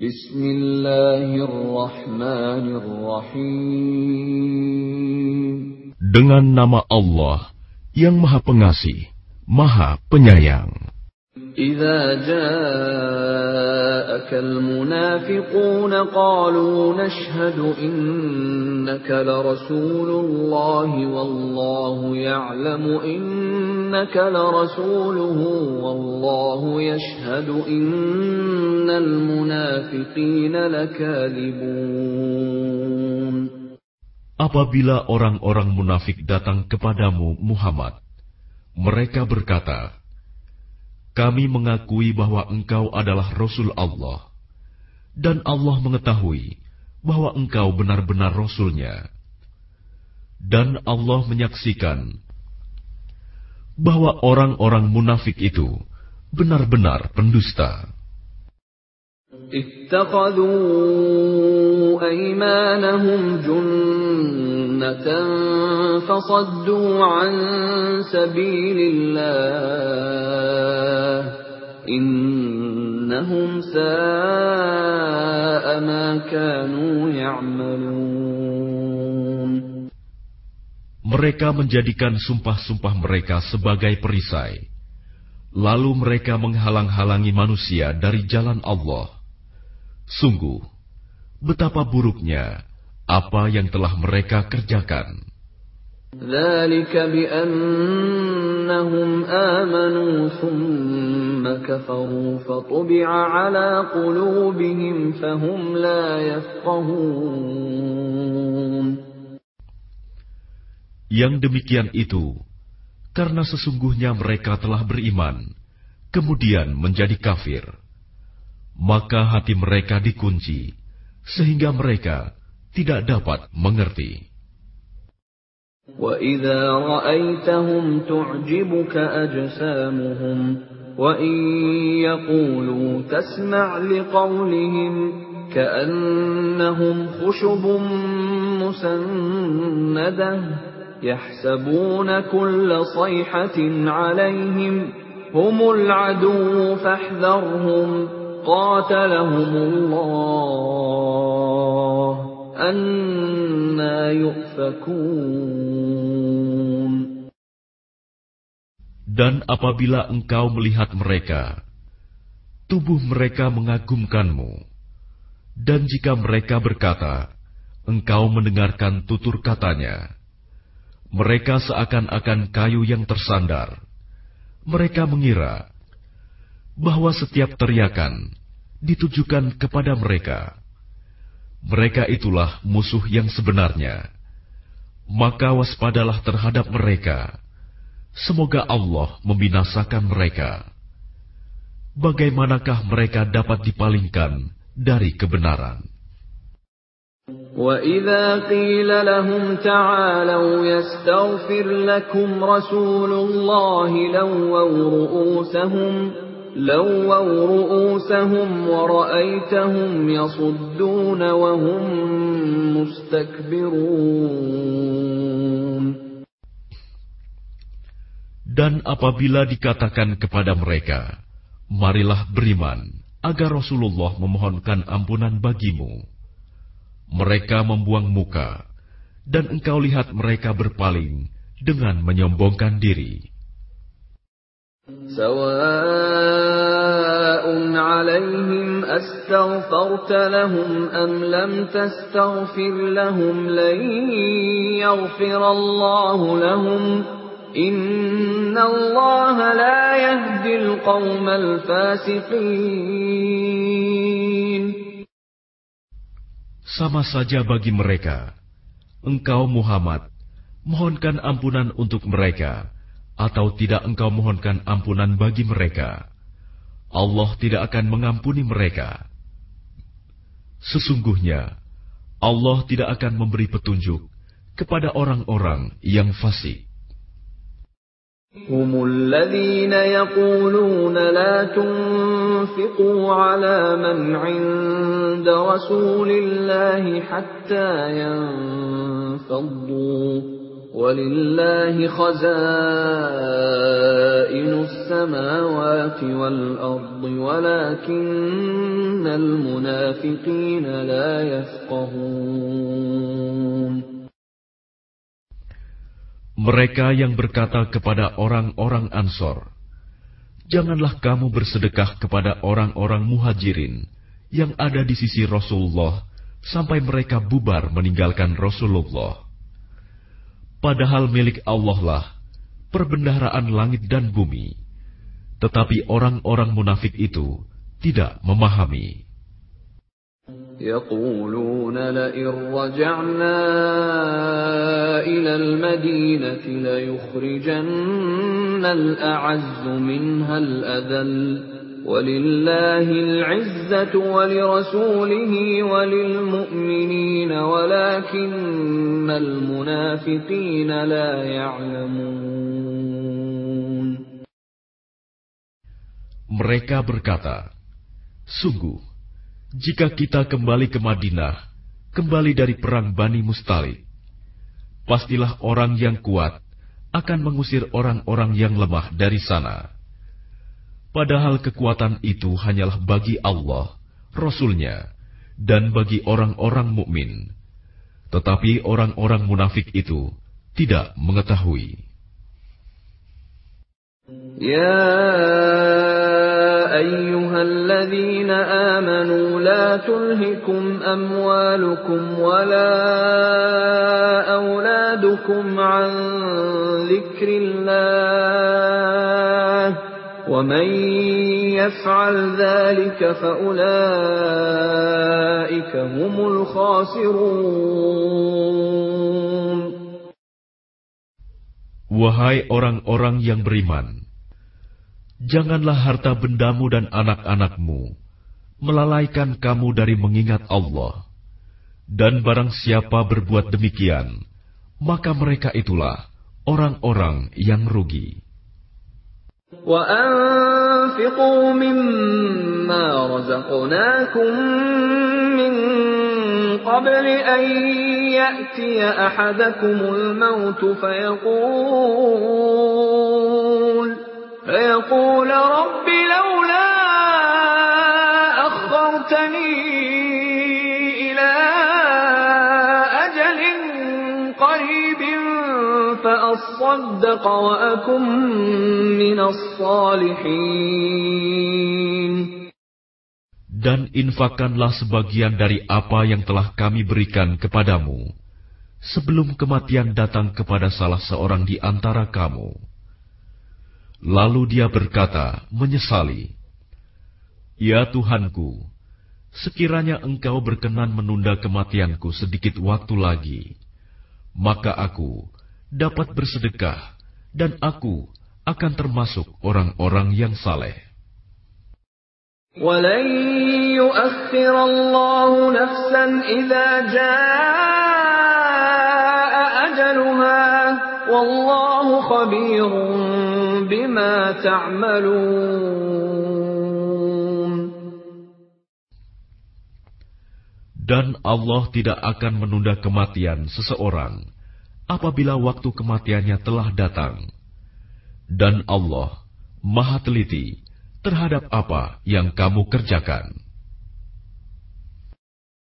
Bismillahirrahmanirrahim. Dengan nama Allah yang Maha Pengasih, Maha Penyayang. إذا جاءك المنافقون قالوا نشهد إنك لرسول الله والله يعلم إنك لرسوله والله يشهد إن المنافقين لكاذبون Apabila orang-orang munafik datang kepadamu Muhammad, mereka berkata, kami mengakui bahwa engkau adalah Rasul Allah, dan Allah mengetahui bahwa engkau benar-benar Rasulnya. Dan Allah menyaksikan bahwa orang-orang munafik itu benar-benar pendusta. اتخذوا أيمانهم جنة فصدوا عن سبيل الله إنهم ساء ما كانوا يعملون Mereka menjadikan sumpah-sumpah mereka sebagai perisai. Lalu mereka menghalang-halangi manusia dari jalan Allah. Sungguh, betapa buruknya apa yang telah mereka kerjakan. Yang demikian itu, karena sesungguhnya mereka telah beriman, kemudian menjadi kafir maka hati mereka dikunci, sehingga mereka tidak dapat mengerti. وَإِذَا رَأَيْتَهُمْ تُعْجِبُكَ أَجْسَامُهُمْ وَإِنْ يَقُولُوا تَسْمَعْ لِقَوْلِهِمْ كَأَنَّهُمْ خُشُبٌ مُسَنَّدَةٌ يَحْسَبُونَ كُلَّ صَيْحَةٍ عَلَيْهِمْ هُمُ الْعَدُوُّ فَاحْذَرْهُمْ qatalahumullah Dan apabila engkau melihat mereka tubuh mereka mengagumkanmu. Dan jika mereka berkata engkau mendengarkan tutur katanya mereka seakan-akan kayu yang tersandar. Mereka mengira bahwa setiap teriakan ditujukan kepada mereka. Mereka itulah musuh yang sebenarnya. Maka waspadalah terhadap mereka. Semoga Allah membinasakan mereka. Bagaimanakah mereka dapat dipalingkan dari kebenaran? وَإِذَا قِيلَ لَهُمْ تَعَالَوْا يَسْتَغْفِرْ لَكُمْ رَسُولُ اللَّهِ لَوَّوْا رُؤُوسَهُمْ لووا رؤوسهم ورأيتهم يصدون وهم مستكبرون Dan apabila dikatakan kepada mereka, Marilah beriman, agar Rasulullah memohonkan ampunan bagimu. Mereka membuang muka, dan engkau lihat mereka berpaling dengan menyombongkan diri. سواء عليهم أستغفرت لهم أم لم تستغفر لهم لن يغفر الله لهم إن الله لا يهدي القوم الفاسقين Sama saja bagi mereka, engkau Muhammad, mohonkan ampunan untuk mereka, atau tidak engkau mohonkan ampunan bagi mereka, Allah tidak akan mengampuni mereka. Sesungguhnya, Allah tidak akan memberi petunjuk kepada orang-orang yang fasik. هم الذين يقولون لا تنفقوا على من عند رسول الله حتى ينفضوا ولله خزائن السماوات والأرض ولكن المنافقين لا يفقهون Mereka yang berkata kepada orang-orang Ansor, Janganlah kamu bersedekah kepada orang-orang muhajirin yang ada di sisi Rasulullah sampai mereka bubar meninggalkan Rasulullah. Padahal milik Allah lah perbendaharaan langit dan bumi. Tetapi orang-orang munafik itu tidak memahami. يقولون لئن رجعنا إلى المدينة ليخرجن الأعز منها الأذل ولله العزة ولرسوله وللمؤمنين ولكن المنافقين لا يعلمون Mereka berkata, Sungguh, jika kita kembali ke Madinah, kembali dari perang Bani Mustalik, pastilah orang yang kuat akan mengusir orang-orang yang lemah dari sana. Padahal kekuatan itu hanyalah bagi Allah, Rasulnya, dan bagi orang-orang mukmin. Tetapi orang-orang munafik itu tidak mengetahui. Ya ayyuhalladzina amanu la tulhikum amwalukum wala awladukum an zikrillah. ومن يفعل ذلك فأولئك هم الخاسرون Wahai orang-orang yang beriman, janganlah harta bendamu dan anak-anakmu melalaikan kamu dari mengingat Allah. Dan barang siapa berbuat demikian, maka mereka itulah orang-orang yang rugi. وأنفقوا مما رزقناكم من قبل أن يأتي أحدكم الموت فيقول فأصدق وأكن من الصالحين Dan infakkanlah sebagian dari apa yang telah kami berikan kepadamu, sebelum kematian datang kepada salah seorang di antara kamu. Lalu dia berkata, menyesali, Ya Tuhanku, sekiranya engkau berkenan menunda kematianku sedikit waktu lagi, maka aku dapat bersedekah dan aku akan termasuk orang-orang yang saleh. ولن يؤخر الله نفسا إذا جاء أجلها والله خبير بما تعملون Dan Allah tidak akan menunda kematian seseorang apabila waktu kematiannya telah datang. Dan Allah Maha Teliti terhadap apa yang kamu kerjakan.